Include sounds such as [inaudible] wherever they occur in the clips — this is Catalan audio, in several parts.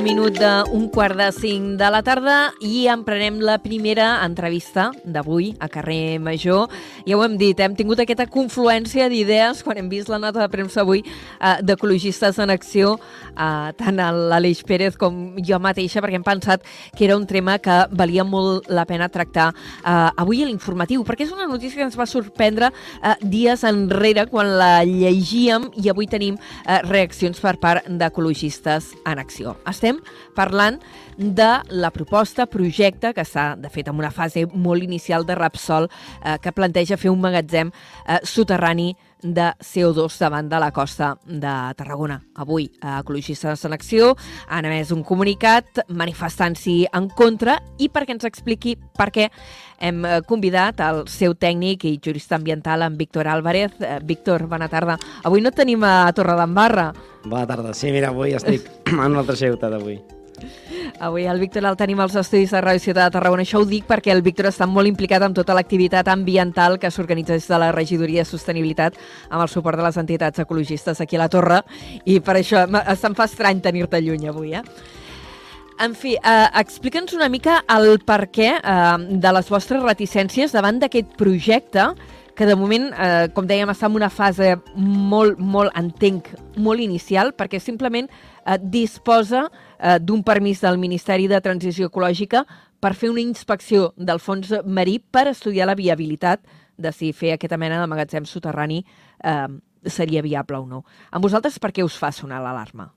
un minut d'un quart de cinc de la tarda i emprenem la primera entrevista d'avui a Carrer Major. Ja ho hem dit, hem tingut aquesta confluència d'idees quan hem vist la nota de premsa avui eh, d'Ecologistes en Acció, eh, tant l'Aleix Pérez com jo mateixa, perquè hem pensat que era un tema que valia molt la pena tractar eh, avui a l'informatiu, perquè és una notícia que ens va sorprendre eh, dies enrere quan la llegíem i avui tenim eh, reaccions per part d'Ecologistes en Acció acció. Estem parlant de la proposta, projecte, que està, de fet, en una fase molt inicial de Rapsol, eh, que planteja fer un magatzem eh, soterrani de CO2 davant de la costa de Tarragona. Avui, a Ecologistes en Acció han emès un comunicat manifestant-s'hi en contra i perquè ens expliqui per què hem eh, convidat el seu tècnic i jurista ambiental, en Víctor Álvarez. Eh, Víctor, bona tarda. Avui no tenim a Torredembarra. Bona tarda. Sí, mira, avui estic [clears throat] en una altra ciutat avui. Avui el Víctor el tenim als estudis de Ràdio Ciutat de Tarragona. Això ho dic perquè el Víctor està molt implicat amb tota l'activitat ambiental que s'organitza des de la Regidoria de Sostenibilitat amb el suport de les entitats ecologistes aquí a la Torre i per això se'm fa estrany tenir-te lluny avui, eh? En fi, eh, explica'ns una mica el per què eh, de les vostres reticències davant d'aquest projecte que de moment, eh, com dèiem, està en una fase molt, molt, entenc, molt inicial, perquè simplement eh, disposa eh, d'un permís del Ministeri de Transició Ecològica per fer una inspecció del fons marí per estudiar la viabilitat de si fer aquesta mena de magatzem soterrani eh, seria viable o no. Amb vosaltres per què us fa sonar l'alarma?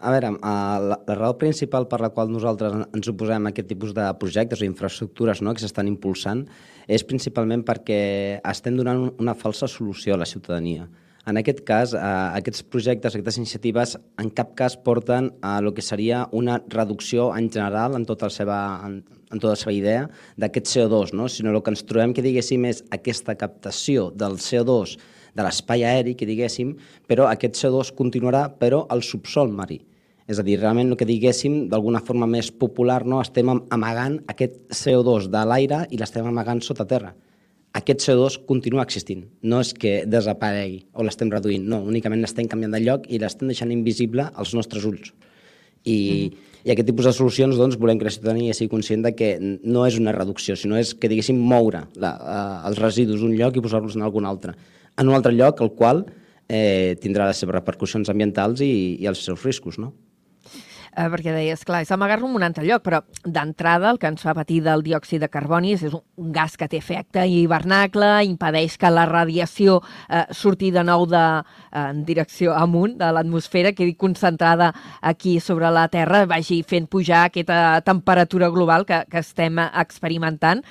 A veure, la, la raó principal per la qual nosaltres ens oposem a aquest tipus de projectes o infraestructures no, que s'estan impulsant és principalment perquè estem donant una falsa solució a la ciutadania. En aquest cas, eh, aquests projectes, aquestes iniciatives, en cap cas porten a el que seria una reducció en general en tota la seva, en, en tota la seva idea d'aquest CO2, no? sinó el que ens trobem que diguéssim és aquesta captació del CO2 de l'espai aeri, que diguéssim, però aquest CO2 continuarà però al subsol marí. És a dir, realment el que diguéssim, d'alguna forma més popular, no? estem amagant aquest CO2 de l'aire i l'estem amagant sota terra aquest CO2 continua existint. No és que desaparegui o l'estem reduint, no, únicament l'estem canviant de lloc i l'estem deixant invisible als nostres ulls. I, mm. i aquest tipus de solucions doncs, volem que la ciutadania sigui conscient de que no és una reducció, sinó és que, diguéssim, moure la, uh, els residus d'un lloc i posar-los en algun altre. En un altre lloc, el qual eh, tindrà les seves repercussions ambientals i, i els seus riscos, no? Eh, perquè deies, clar, és amagar-lo en un altre lloc, però d'entrada el que ens fa patir del diòxid de carboni és, és un gas que té efecte hivernacle, impedeix que la radiació eh, surti de nou de, eh, en direcció amunt de l'atmosfera, quedi concentrada aquí sobre la Terra, vagi fent pujar aquesta temperatura global que, que estem experimentant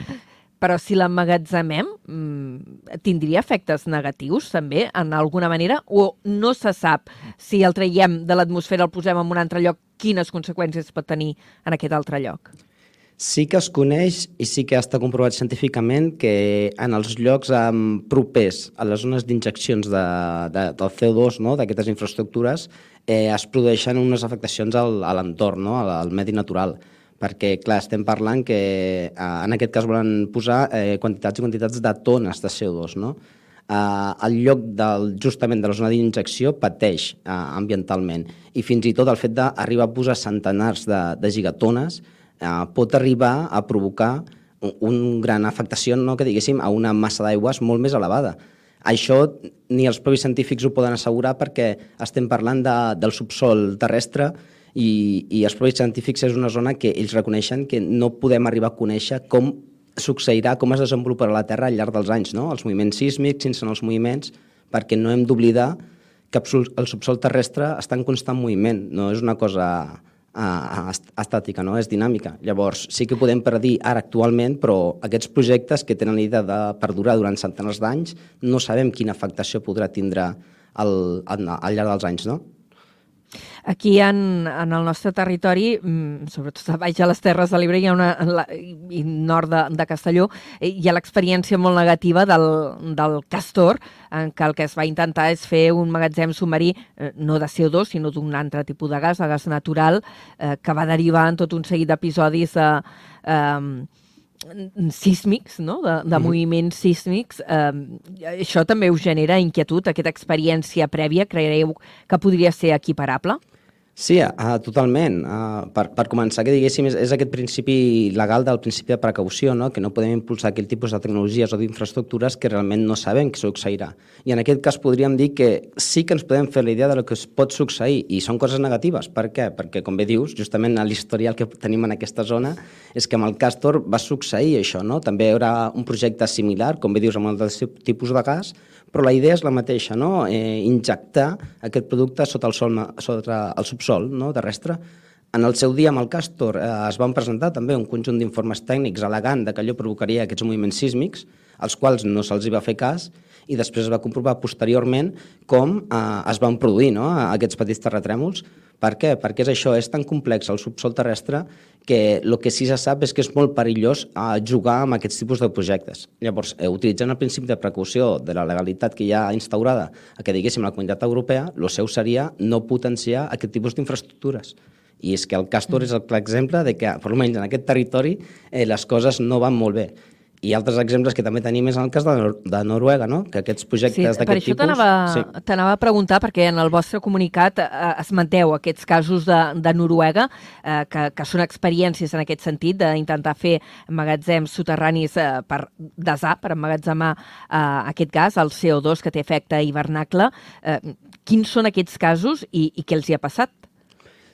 però si l'emmagatzemem, mmm, tindria efectes negatius també, en alguna manera? O no se sap si el traiem de l'atmosfera, el posem en un altre lloc, quines conseqüències pot tenir en aquest altre lloc? Sí que es coneix i sí que està comprovat científicament que en els llocs propers a les zones d'injeccions de, de, del CO2, no, d'aquestes infraestructures, eh, es produeixen unes afectacions al, a l'entorn, no, al, al medi natural perquè, clar, estem parlant que eh, en aquest cas volen posar eh, quantitats i quantitats de tones de CO2, no? eh, el lloc del, justament de la zona d'injecció pateix eh, ambientalment i fins i tot el fet d'arribar a posar centenars de, de gigatones eh, pot arribar a provocar un, un gran afectació no, que diguéssim a una massa d'aigües molt més elevada. Això ni els propis científics ho poden assegurar perquè estem parlant de, del subsol terrestre i, i els propis científics és una zona que ells reconeixen que no podem arribar a conèixer com succeirà, com es desenvoluparà la Terra al llarg dels anys, no? els moviments sísmics, sense els moviments, perquè no hem d'oblidar que el subsol terrestre està en constant moviment, no és una cosa uh, estàtica, no? és dinàmica. Llavors, sí que podem predir ara actualment, però aquests projectes que tenen l'idea de perdurar durant centenars d'anys, no sabem quina afectació podrà tindre al, al, al llarg dels anys, no? Aquí en, en el nostre territori, mm, sobretot a baix a les Terres de l'Ebre i, una, nord de, de Castelló, eh, hi ha l'experiència molt negativa del, del Castor, en què el que es va intentar és fer un magatzem submarí, eh, no de CO2, sinó d'un altre tipus de gas, de gas natural, eh, que va derivar en tot un seguit d'episodis de... Eh, sísmics, no? de, de mm. moviments sísmics, eh, això també us genera inquietud, aquesta experiència prèvia, creieu que podria ser equiparable? Sí, uh, totalment. Uh, per, per començar, que diguéssim, és, és aquest principi legal del principi de precaució, no? que no podem impulsar aquell tipus de tecnologies o d'infraestructures que realment no sabem que succeirà. I en aquest cas podríem dir que sí que ens podem fer la idea de lo que es pot succeir, i són coses negatives. Per què? Perquè, com bé dius, justament l'historial que tenim en aquesta zona és que amb el Castor va succeir això, no? També hi haurà un projecte similar, com bé dius, amb el tipus de gas, però la idea és la mateixa, no? eh, injectar aquest producte sota el, sol, sota el subsol no? terrestre. En el seu dia amb el Castor eh, es van presentar també un conjunt d'informes tècnics elegant de que allò provocaria aquests moviments sísmics, als quals no se'ls va fer cas, i després es va comprovar posteriorment com eh, es van produir no? aquests petits terratrèmols. Per què? Perquè és això, és tan complex el subsol terrestre que el que sí se sap és que és molt perillós a jugar amb aquests tipus de projectes. Llavors, eh, utilitzant el principi de precaució de la legalitat que hi ha instaurada a que diguéssim la comunitat europea, el seu seria no potenciar aquest tipus d'infraestructures. I és que el Castor mm. és el clar exemple de que, per almenys en aquest territori, eh, les coses no van molt bé i altres exemples que també tenim és en el cas de, Nor de Noruega, no? que aquests projectes sí, d'aquest tipus... Per això t'anava sí. a preguntar, perquè en el vostre comunicat eh, esmenteu aquests casos de, de Noruega, eh, que, que són experiències en aquest sentit, d'intentar fer magatzems soterranis eh, per desar, per emmagatzemar eh, aquest gas, el CO2 que té efecte hivernacle. Eh, quins són aquests casos i, i què els hi ha passat?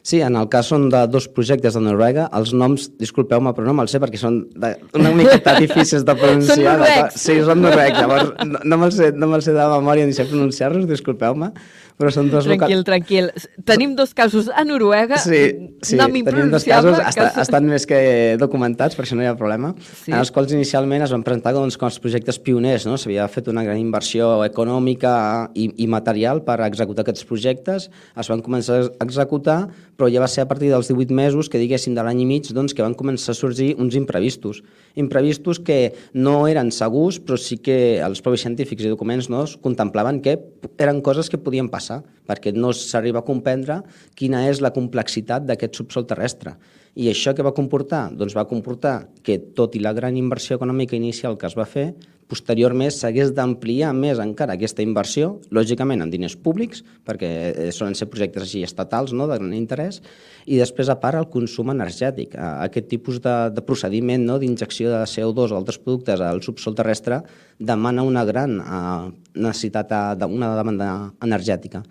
Sí, en el cas són de dos projectes de Noruega. Els noms, disculpeu-me, però no me'ls sé perquè són de, una miqueta [laughs] difícils de pronunciar. són noruecs. Sí, són noruecs. Llavors, no, no me'ls sé, no me sé de memòria ni sé pronunciar-los, disculpeu-me però són dos Tranquil, local... tranquil. Tenim dos casos a Noruega, sí, sí, tenim dos casos, que... estan més que documentats, per això no hi ha problema, sí. en els quals inicialment es van presentar doncs, com els projectes pioners, no? s'havia fet una gran inversió econòmica i, i material per executar aquests projectes, es van començar a executar, però ja va ser a partir dels 18 mesos, que diguéssim de l'any i mig, doncs, que van començar a sorgir uns imprevistos. Imprevistos que no eren segurs, però sí que els propis científics i documents no, contemplaven que eren coses que podien passar passa, perquè no s'arriba a comprendre quina és la complexitat d'aquest subsol terrestre. I això què va comportar? Doncs va comportar que, tot i la gran inversió econòmica inicial que es va fer, posteriorment s'hagués d'ampliar més encara aquesta inversió, lògicament amb diners públics, perquè eh, solen ser projectes així estatals no, de gran interès, i després, a part, el consum energètic. Aquest tipus de, de procediment no, d'injecció de CO2 o altres productes al subsol terrestre demana una gran uh, necessitat d'una demanda energètica.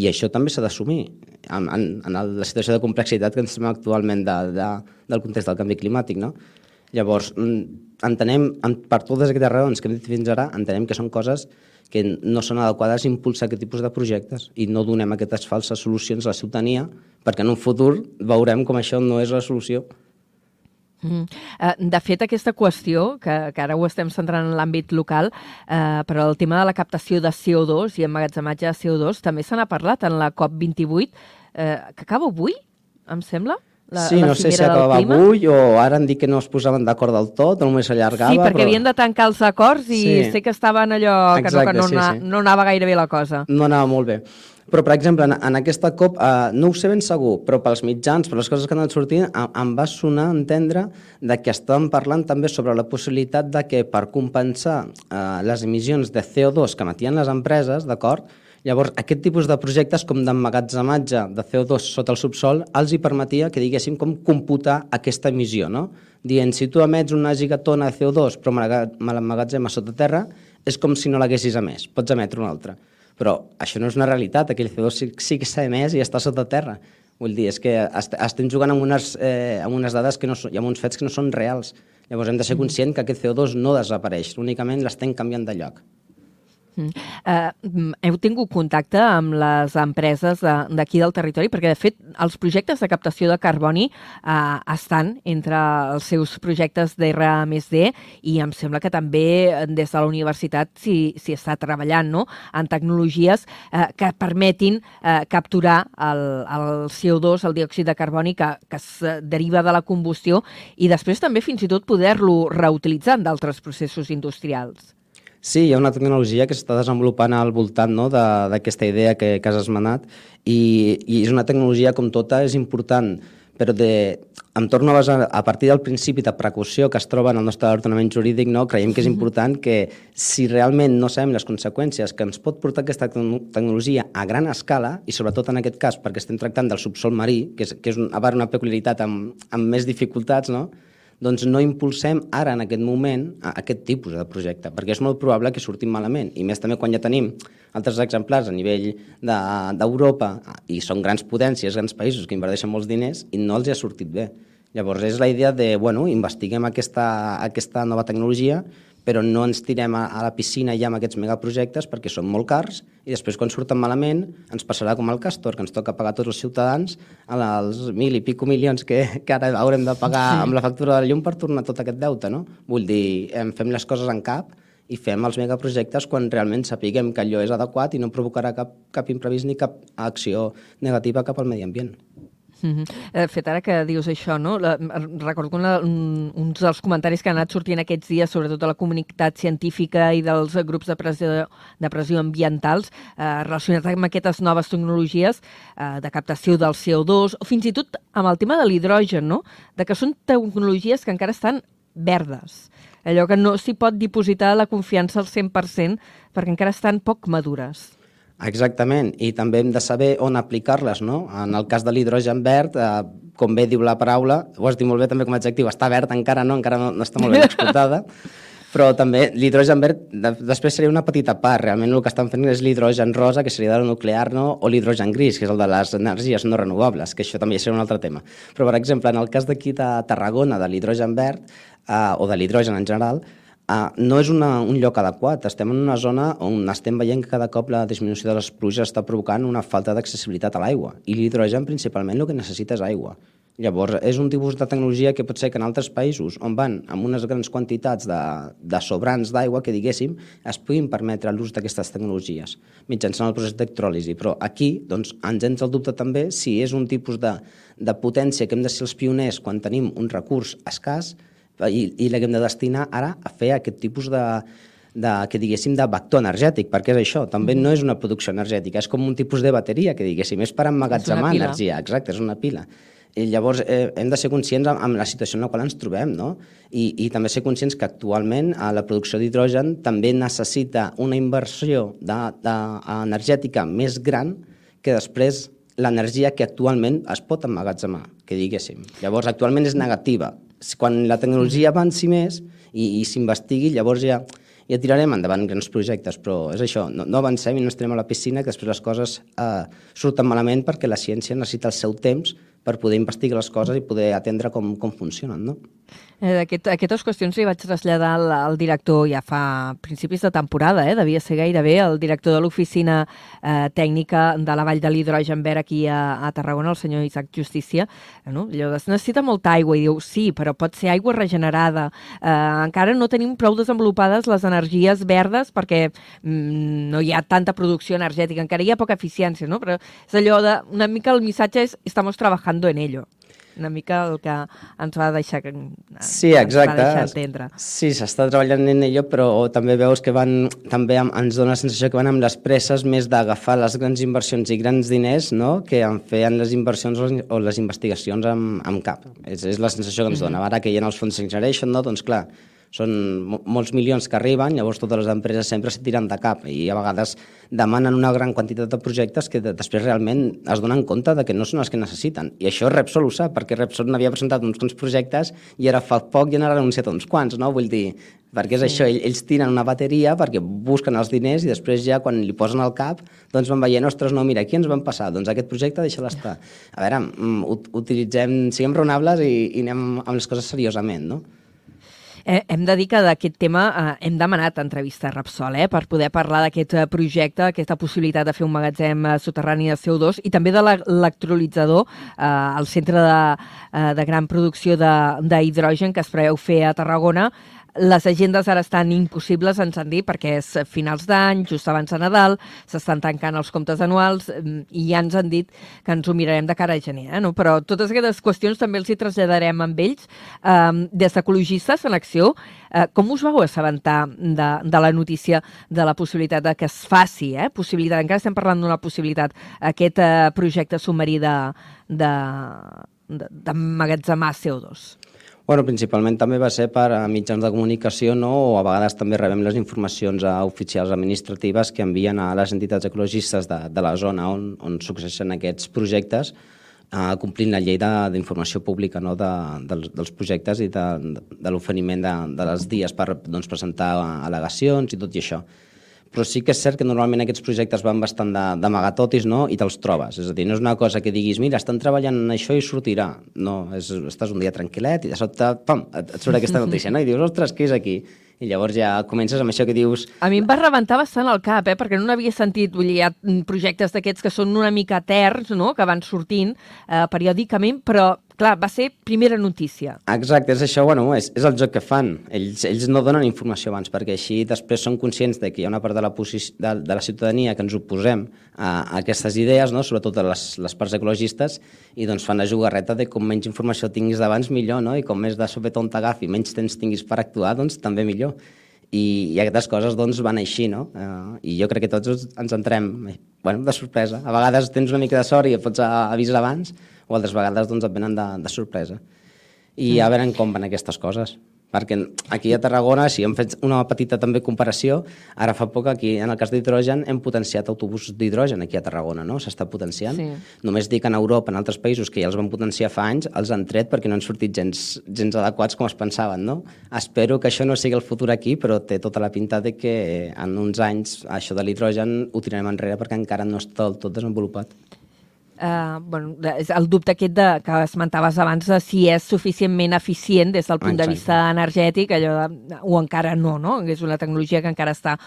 I això també s'ha d'assumir en, en, en la situació de complexitat que ens estem actualment de, de, del context del canvi climàtic. No? Llavors, mm, entenem, per totes aquestes raons que hem dit fins ara, entenem que són coses que no són adequades a impulsar aquest tipus de projectes i no donem aquestes falses solucions a la ciutadania perquè en un futur veurem com això no és la solució. Mm. Eh, de fet, aquesta qüestió, que, que ara ho estem centrant en l'àmbit local, eh, però el tema de la captació de CO2 i emmagatzematge de CO2 també se n'ha parlat en la COP28, eh, que acaba avui, em sembla? La, sí, la no sé si acabava avui o ara han dit que no es posaven d'acord del tot, només s'allargava. Sí, perquè però... havien de tancar els acords i sí. sé que estaven allò que, Exacte, no, que no, sí, sí. no anava gaire bé la cosa. No anava molt bé. Però, per exemple, en, en aquesta COP, eh, no ho sé ben segur, però pels mitjans, per les coses que han anat sortint, em, em va sonar entendre de que estàvem parlant també sobre la possibilitat de que per compensar eh, les emissions de CO2 que emetien les empreses, d'acord, Llavors, aquest tipus de projectes com d'emmagatzematge de CO2 sota el subsol els hi permetia que diguéssim com computar aquesta emissió, no? Dient, si tu emets una gigatona de CO2 però me l'emmagatzema sota terra, és com si no l'haguessis emès, pots emetre una altra. Però això no és una realitat, aquell CO2 sí, sí que s'ha emès i està sota terra. Vull dir, és que est estem jugant amb unes, eh, amb unes dades que no són, i amb uns fets que no són reals. Llavors hem de ser mm. conscients que aquest CO2 no desapareix, únicament l'estem canviant de lloc. Uh, heu tingut contacte amb les empreses d'aquí de, del territori? Perquè, de fet, els projectes de captació de carboni uh, estan entre els seus projectes d'R+D i em sembla que també des de la universitat s'hi està treballant no? en tecnologies uh, que permetin uh, capturar el, el CO2, el diòxid de carboni que, que es deriva de la combustió i després també fins i tot poder-lo reutilitzar en d'altres processos industrials. Sí, hi ha una tecnologia que s'està desenvolupant al voltant no, d'aquesta idea que, que has esmenat i, i és una tecnologia com tota, és important però de, em torno a basar a partir del principi de precaució que es troba en el nostre ordenament jurídic, no? creiem que és important que si realment no sabem les conseqüències que ens pot portar aquesta tecnologia a gran escala, i sobretot en aquest cas perquè estem tractant del subsol marí, que és, que és un, a part una peculiaritat amb, amb més dificultats, no? Doncs no impulsem ara, en aquest moment, aquest tipus de projecte, perquè és molt probable que surtin malament, i més també quan ja tenim altres exemplars a nivell d'Europa, de, i són grans potències, grans països que inverteixen molts diners, i no els hi ha sortit bé. Llavors és la idea de, bueno, investiguem aquesta, aquesta nova tecnologia, però no ens tirem a, a la piscina ja amb aquests megaprojectes perquè són molt cars i després quan surten malament ens passarà com el Castor, que ens toca pagar tots els ciutadans els mil i pico milions que, que ara haurem de pagar sí. amb la factura de la llum per tornar tot aquest deute, no? Vull dir, fem les coses en cap i fem els megaprojectes quan realment sapiguem que allò és adequat i no provocarà cap, cap imprevist ni cap acció negativa cap al medi ambient. Mm -hmm. eh, fet ara que dius això, no? La, recordo una, un, uns dels comentaris que han anat sortint aquests dies, sobretot de la comunitat científica i dels grups de pressió, de pressió ambientals, eh, relacionats amb aquestes noves tecnologies eh, de captació del CO2, o fins i tot amb el tema de l'hidrogen, no? De que són tecnologies que encara estan verdes. Allò que no s'hi pot dipositar la confiança al 100% perquè encara estan poc madures. Exactament, i també hem de saber on aplicar-les, no? En el cas de l'hidrogen verd, eh, com bé diu la paraula, ho has dit molt bé també com a adjectiu, està verd encara no, encara no, no està molt ben [laughs] explotada, però també l'hidrogen verd de, després seria una petita part, realment el que estan fent és l'hidrogen rosa, que seria del nuclear, no? o l'hidrogen gris, que és el de les energies no renovables, que això també seria un altre tema. Però, per exemple, en el cas d'aquí de Tarragona, de l'hidrogen verd, eh, o de l'hidrogen en general, Uh, no és una, un lloc adequat. Estem en una zona on estem veient que cada cop la disminució de les pluges està provocant una falta d'accessibilitat a l'aigua. I l'hidrogen, principalment, el que necessita és aigua. Llavors, és un tipus de tecnologia que pot ser que en altres països, on van amb unes grans quantitats de, de sobrants d'aigua, que diguéssim, es puguin permetre l'ús d'aquestes tecnologies mitjançant el procés d'electròlisi. Però aquí doncs, ens entra el dubte també si és un tipus de, de potència que hem de ser els pioners quan tenim un recurs escàs i, i l'hem de destinar ara a fer aquest tipus de, de, que diguéssim, de vector energètic, perquè és això, també no és una producció energètica, és com un tipus de bateria, que diguéssim, és per emmagatzemar energia, exacte, és una pila. I llavors eh, hem de ser conscients amb, amb la situació en la qual ens trobem, no? I, i també ser conscients que actualment eh, la producció d'hidrogen també necessita una inversió de, de, energètica més gran que després l'energia que actualment es pot emmagatzemar, que diguéssim. Llavors, actualment és negativa, quan la tecnologia avanci més i, i s'investigui, llavors ja, ja tirarem endavant grans projectes, però és això, no, no avancem i no estem a la piscina, que després les coses eh, surten malament perquè la ciència necessita el seu temps per poder investigar les coses i poder atendre com, com funcionen, no? Eh, aquest, aquestes qüestions li vaig traslladar al, al director ja fa principis de temporada, eh? devia ser gairebé el director de l'oficina eh, tècnica de la Vall de l'Hidrogen Verd aquí a, a Tarragona, el senyor Isaac Justícia. Eh, no? Allò es necessita molta aigua i diu, sí, però pot ser aigua regenerada. Eh, encara no tenim prou desenvolupades les energies verdes perquè mm, no hi ha tanta producció energètica, encara hi ha poca eficiència, no? però és allò de, una mica el missatge és estamos trabajando en ello una mica el que ens va deixar sí, exacte. va deixar entendre. Sí, s'està treballant en ello, però també veus que van, també ens dona la sensació que van amb les presses més d'agafar les grans inversions i grans diners no? que en feien les inversions o les investigacions amb, amb cap. És, és la sensació que ens dona. Ara que hi ha els fons Generation, no? doncs clar, són molts milions que arriben, llavors totes les empreses sempre se tiren de cap i a vegades demanen una gran quantitat de projectes que després realment es donen compte de que no són els que necessiten. I això Repsol ho sap, perquè Repsol n'havia presentat uns quants projectes i ara fa poc ja n'ha anunciat uns quants, no? Vull dir, perquè és sí. això, ells tiren una bateria perquè busquen els diners i després ja quan li posen al cap doncs van veient, ostres, no, mira, aquí ens van passar, doncs aquest projecte deixa-la estar. A veure, mm, utilitzem, siguem raonables i, i anem amb les coses seriosament, no? Eh, hem de dir que d'aquest tema eh, hem demanat entrevista a Repsol eh, per poder parlar d'aquest eh, projecte, aquesta possibilitat de fer un magatzem eh, soterrani de CO2 i també de l'electrolitzador eh, al centre de, eh, de gran producció d'hidrogen que es preveu fer a Tarragona les agendes ara estan impossibles, ens han dit, perquè és finals d'any, just abans de Nadal, s'estan tancant els comptes anuals mm, i ja ens han dit que ens ho mirarem de cara a gener. Eh? No? Però totes aquestes qüestions també els hi traslladarem amb ells. Um, des d'Ecologistes en Acció, uh, com us vau assabentar de, de la notícia de la possibilitat de que es faci, eh? possibilitat, encara estem parlant d'una possibilitat, aquest uh, projecte submarí de, de, d'emmagatzemar CO2? Bueno, principalment també va ser per a mitjans de comunicació no? o a vegades també rebem les informacions a oficials administratives que envien a les entitats ecologistes de, de la zona on, on succeeixen aquests projectes eh, complint la llei d'informació pública no? de, dels, dels projectes i de, de l'oferiment de, de les dies per doncs, presentar al·legacions i tot i això però sí que és cert que normalment aquests projectes van bastant d'amagatotis no? i te'ls trobes. És a dir, no és una cosa que diguis, mira, estan treballant en això i sortirà. No, és, estàs un dia tranquil·let i de sobte, pam, et, surt aquesta notícia, no? I dius, ostres, què és aquí? I llavors ja comences amb això que dius... A mi em va rebentar bastant el cap, eh? perquè no n'havia sentit. Vull dir, hi ha projectes d'aquests que són una mica terns, no? que van sortint eh, periòdicament, però clar, va ser primera notícia. Exacte, és això, bueno, és, és el joc que fan. Ells, ells no donen informació abans, perquè així després són conscients de que hi ha una part de la, de, de la ciutadania que ens oposem a, a aquestes idees, no? sobretot a les, les parts ecologistes, i doncs fan la jugarreta de com menys informació tinguis d'abans millor, no? i com més de sopetó on t'agafi, menys temps tinguis per actuar, doncs també millor. I, i aquestes coses doncs van així, no? Uh, I jo crec que tots ens entrem, bueno, de sorpresa. A vegades tens una mica de sort i et pots avisar abans, o altres vegades doncs, et venen de, de sorpresa. I mm. a veure com van aquestes coses perquè aquí a Tarragona, si hem fet una petita també comparació, ara fa poc aquí, en el cas d'hidrogen, hem potenciat autobusos d'hidrogen aquí a Tarragona, no? S'està potenciant. Sí. Només dic en Europa, en altres països que ja els van potenciar fa anys, els han tret perquè no han sortit gens, gens adequats com es pensaven, no? Espero que això no sigui el futur aquí, però té tota la pinta de que en uns anys això de l'hidrogen ho tirarem enrere perquè encara no està del tot desenvolupat eh, bueno, és el dubte aquest de, que esmentaves abans de si és suficientment eficient des del punt Exacte. de vista energètic, allò de, o encara no, no? És una tecnologia que encara està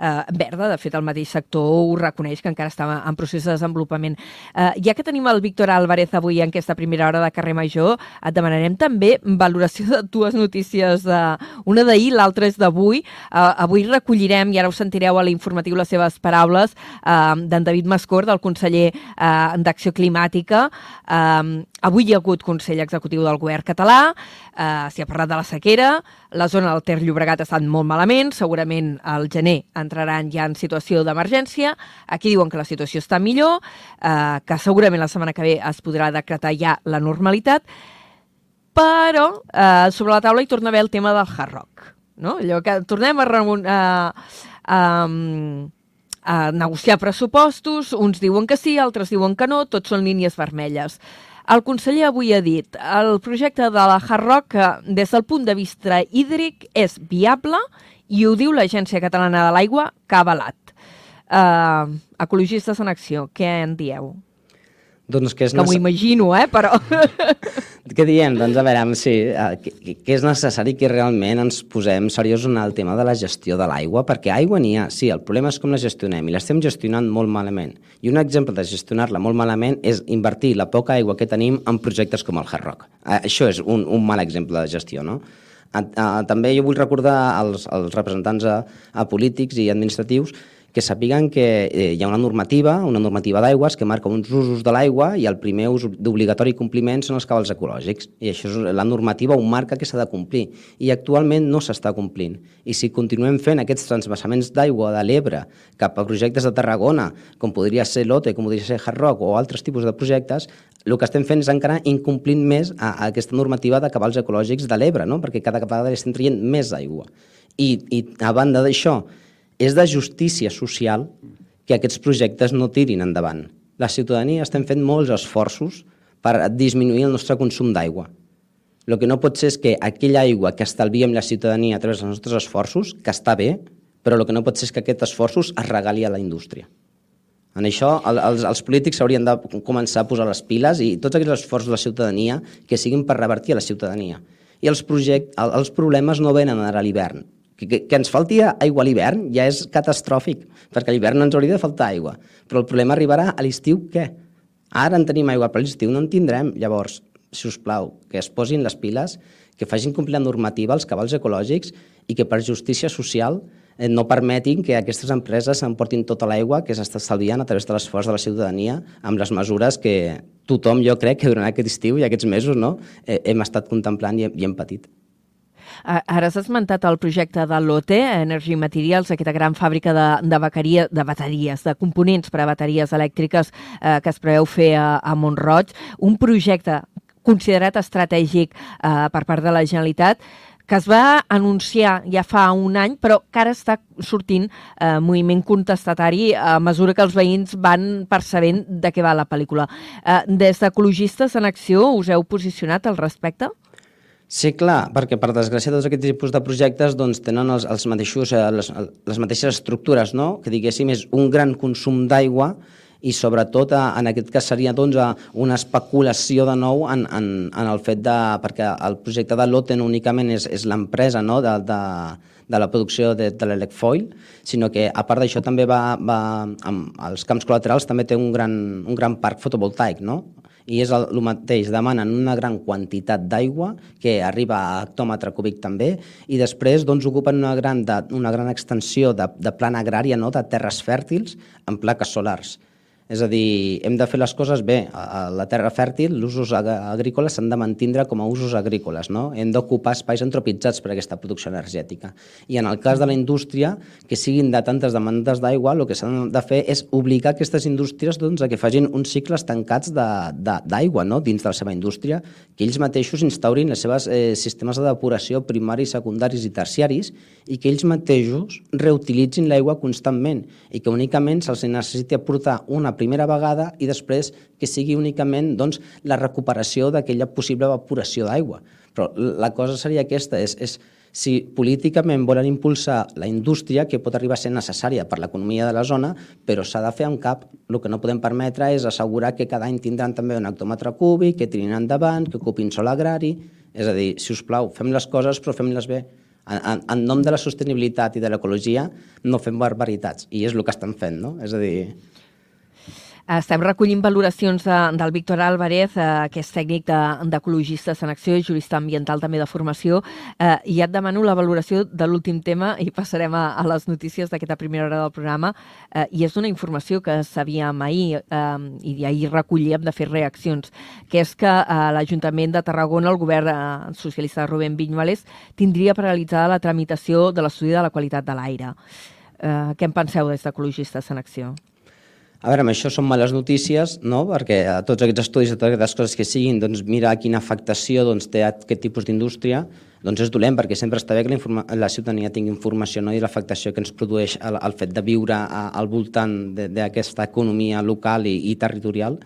eh, verda. De fet, el mateix sector ho reconeix, que encara està en procés de desenvolupament. Eh, ja que tenim el Víctor Álvarez avui en aquesta primera hora de carrer Major, et demanarem també valoració de dues notícies. De... Una d'ahir, l'altra és d'avui. Eh, avui recollirem, i ara ho sentireu a l'informatiu les seves paraules, eh, d'en David Mascor, del conseller eh, d'Acció Climàtica. Eh, avui hi ha hagut Consell Executiu del Govern català, eh, s'hi ha parlat de la sequera, la zona del Ter Llobregat ha estat molt malament, segurament al gener entraran ja en situació d'emergència. Aquí diuen que la situació està millor, eh, que segurament la setmana que ve es podrà decretar ja la normalitat, però eh, sobre la taula hi torna a haver el tema del hard rock. No? Allò que tornem a, a, a, a negociar pressupostos, uns diuen que sí, altres diuen que no, tots són línies vermelles. El conseller avui ha dit el projecte de la Hard Rock des del punt de vista hídric és viable i ho diu l'Agència Catalana de l'Aigua que ha avalat. Uh, ecologistes en acció, què en dieu? Doncs que és que m'ho imagino, eh, però... [laughs] Què diem? Doncs a veure, sí, eh, que, que és necessari que realment ens posem seriosos en el tema de la gestió de l'aigua, perquè aigua n'hi ha, sí, el problema és com la gestionem, i l'estem gestionant molt malament. I un exemple de gestionar-la molt malament és invertir la poca aigua que tenim en projectes com el Hard Rock. Eh, això és un, un mal exemple de gestió, no? També jo vull recordar als, als representants a, a polítics i administratius que sàpiguen que eh, hi ha una normativa, una normativa d'aigües que marca uns usos de l'aigua i el primer ús d'obligatori compliment són els cabals ecològics. I això és la normativa ho marca que s'ha de complir. I actualment no s'està complint. I si continuem fent aquests transvassaments d'aigua de l'Ebre cap a projectes de Tarragona, com podria ser l'OTE, com podria ser Hard Rock o altres tipus de projectes, el que estem fent és encara incomplint més a, a aquesta normativa de cabals ecològics de l'Ebre, no? perquè cada vegada estem traient més aigua. I, I a banda d'això, és de justícia social que aquests projectes no tirin endavant. La ciutadania estem fent molts esforços per disminuir el nostre consum d'aigua. El que no pot ser és que aquella aigua que estalviem la ciutadania a través dels nostres esforços, que està bé, però el que no pot ser és que aquests esforços es regali a la indústria. En això els, els polítics haurien de començar a posar les piles i tots aquests esforços de la ciutadania que siguin per revertir a la ciutadania. I els, project, els problemes no venen ara a l'hivern, que, que, ens falti aigua a l'hivern ja és catastròfic, perquè a l'hivern no ens hauria de faltar aigua. Però el problema arribarà a l'estiu, què? Ara en tenim aigua, però a l'estiu no en tindrem. Llavors, si us plau, que es posin les piles, que facin complir la normativa, els cabals ecològics, i que per justícia social eh, no permetin que aquestes empreses emportin tota l'aigua que s'està estalviant a través de l'esforç de la ciutadania amb les mesures que tothom, jo crec, que durant aquest estiu i aquests mesos no, eh, hem estat contemplant i, i hem patit. Ara has esmentat el projecte de l'OTE, Energy Materials, aquesta gran fàbrica de, de, bateria, de bateries, de components per a bateries elèctriques eh, que es preveu fer a, a Montroig. Un projecte considerat estratègic eh, per part de la Generalitat que es va anunciar ja fa un any, però que ara està sortint eh, moviment contestatari a mesura que els veïns van percebent de què va la pel·lícula. Eh, des d'Ecologistes en Acció us heu posicionat al respecte? Sí, clar, perquè per desgràcia tots aquests tipus de projectes doncs, tenen els, els mateixos, eh, les, les mateixes estructures, no? que diguéssim és un gran consum d'aigua i sobretot en aquest cas seria doncs, una especulació de nou en, en, en el fet de... perquè el projecte de l'OTEN únicament és, és l'empresa no? de, de, de la producció de, de l'elecfoil, sinó que a part d'això també va, va amb els camps col·laterals també té un gran, un gran parc fotovoltaic, no? I és el, el mateix, demanen una gran quantitat d'aigua que arriba a hectòmetre cúbic també i després doncs, ocupen una gran, de, una gran extensió de, de plana agrària no? de terres fèrtils en plaques solars. És a dir, hem de fer les coses bé. A la terra fèrtil, els usos agrícoles s'han de mantindre com a usos agrícoles. No? Hem d'ocupar espais antropitzats per a aquesta producció energètica. I en el cas de la indústria, que siguin de tantes demandes d'aigua, el que s'han de fer és obligar aquestes indústries doncs, a que facin uns cicles tancats d'aigua no? dins de la seva indústria, que ells mateixos instaurin els seus eh, sistemes de depuració primaris, secundaris i terciaris i que ells mateixos reutilitzin l'aigua constantment i que únicament se'ls necessiti aportar una primera vegada i després que sigui únicament doncs, la recuperació d'aquella possible evaporació d'aigua. Però la cosa seria aquesta, és, és si políticament volen impulsar la indústria, que pot arribar a ser necessària per l'economia de la zona, però s'ha de fer amb cap. El que no podem permetre és assegurar que cada any tindran també un hectòmetre cúbic, que tirin endavant, que ocupin sol agrari... És a dir, si us plau, fem les coses, però fem-les bé. En, en, en nom de la sostenibilitat i de l'ecologia no fem barbaritats, i és el que estan fent, no? És a dir, estem recollint valoracions de, del Víctor Álvarez, eh, que és tècnic d'Ecologistes de, en Acció i jurista ambiental també de formació, eh, i et demano la valoració de l'últim tema i passarem a, a les notícies d'aquesta primera hora del programa, eh, i és una informació que sabíem ahir eh, i ahir recollíem de fer reaccions, que és que eh, l'Ajuntament de Tarragona, el govern eh, socialista de Rubén Viñuales, tindria paralitzada la tramitació de l'estudi de la qualitat de l'aire. Eh, què en penseu des d'Ecologistes en Acció? A veure, amb això són males notícies, no? perquè a tots aquests estudis, a totes aquestes coses que siguin, doncs mirar quina afectació doncs, té aquest tipus d'indústria, doncs és dolent, perquè sempre està bé que la, la ciutadania tingui informació no? i l'afectació que ens produeix el, el fet de viure a, al voltant d'aquesta economia local i, i territorial,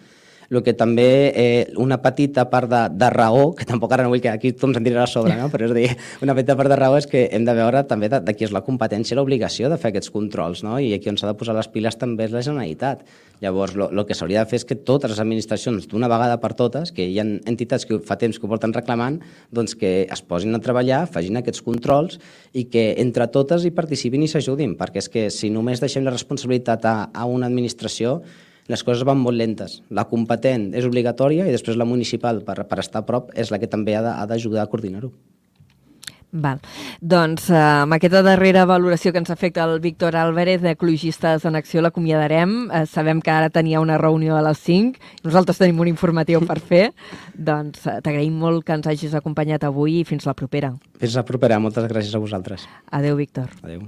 el que també eh, una petita part de, de raó, que tampoc ara no vull que aquí tothom se'n tirarà a sobre, no? però és dir, una petita part de raó és que hem de veure també de, de qui és la competència i l'obligació de fer aquests controls, no? i aquí on s'ha de posar les piles també és la Generalitat. Llavors, el que s'hauria de fer és que totes les administracions, d'una vegada per totes, que hi ha entitats que fa temps que ho porten reclamant, doncs que es posin a treballar, facin aquests controls i que entre totes hi participin i s'ajudin, perquè és que si només deixem la responsabilitat a, a una administració, les coses van molt lentes. La competent és obligatòria i després la municipal, per, per estar a prop, és la que també ha d'ajudar a coordinar-ho. Val. Doncs eh, amb aquesta darrera valoració que ens afecta el Víctor Álvarez d'Ecologistes en Acció l'acomiadarem. Eh, sabem que ara tenia una reunió a les 5. Nosaltres tenim un informatiu per fer. [laughs] doncs eh, t'agraïm molt que ens hagis acompanyat avui i fins la propera. Fins la propera. Moltes gràcies a vosaltres. Adeu, Víctor. Adeu.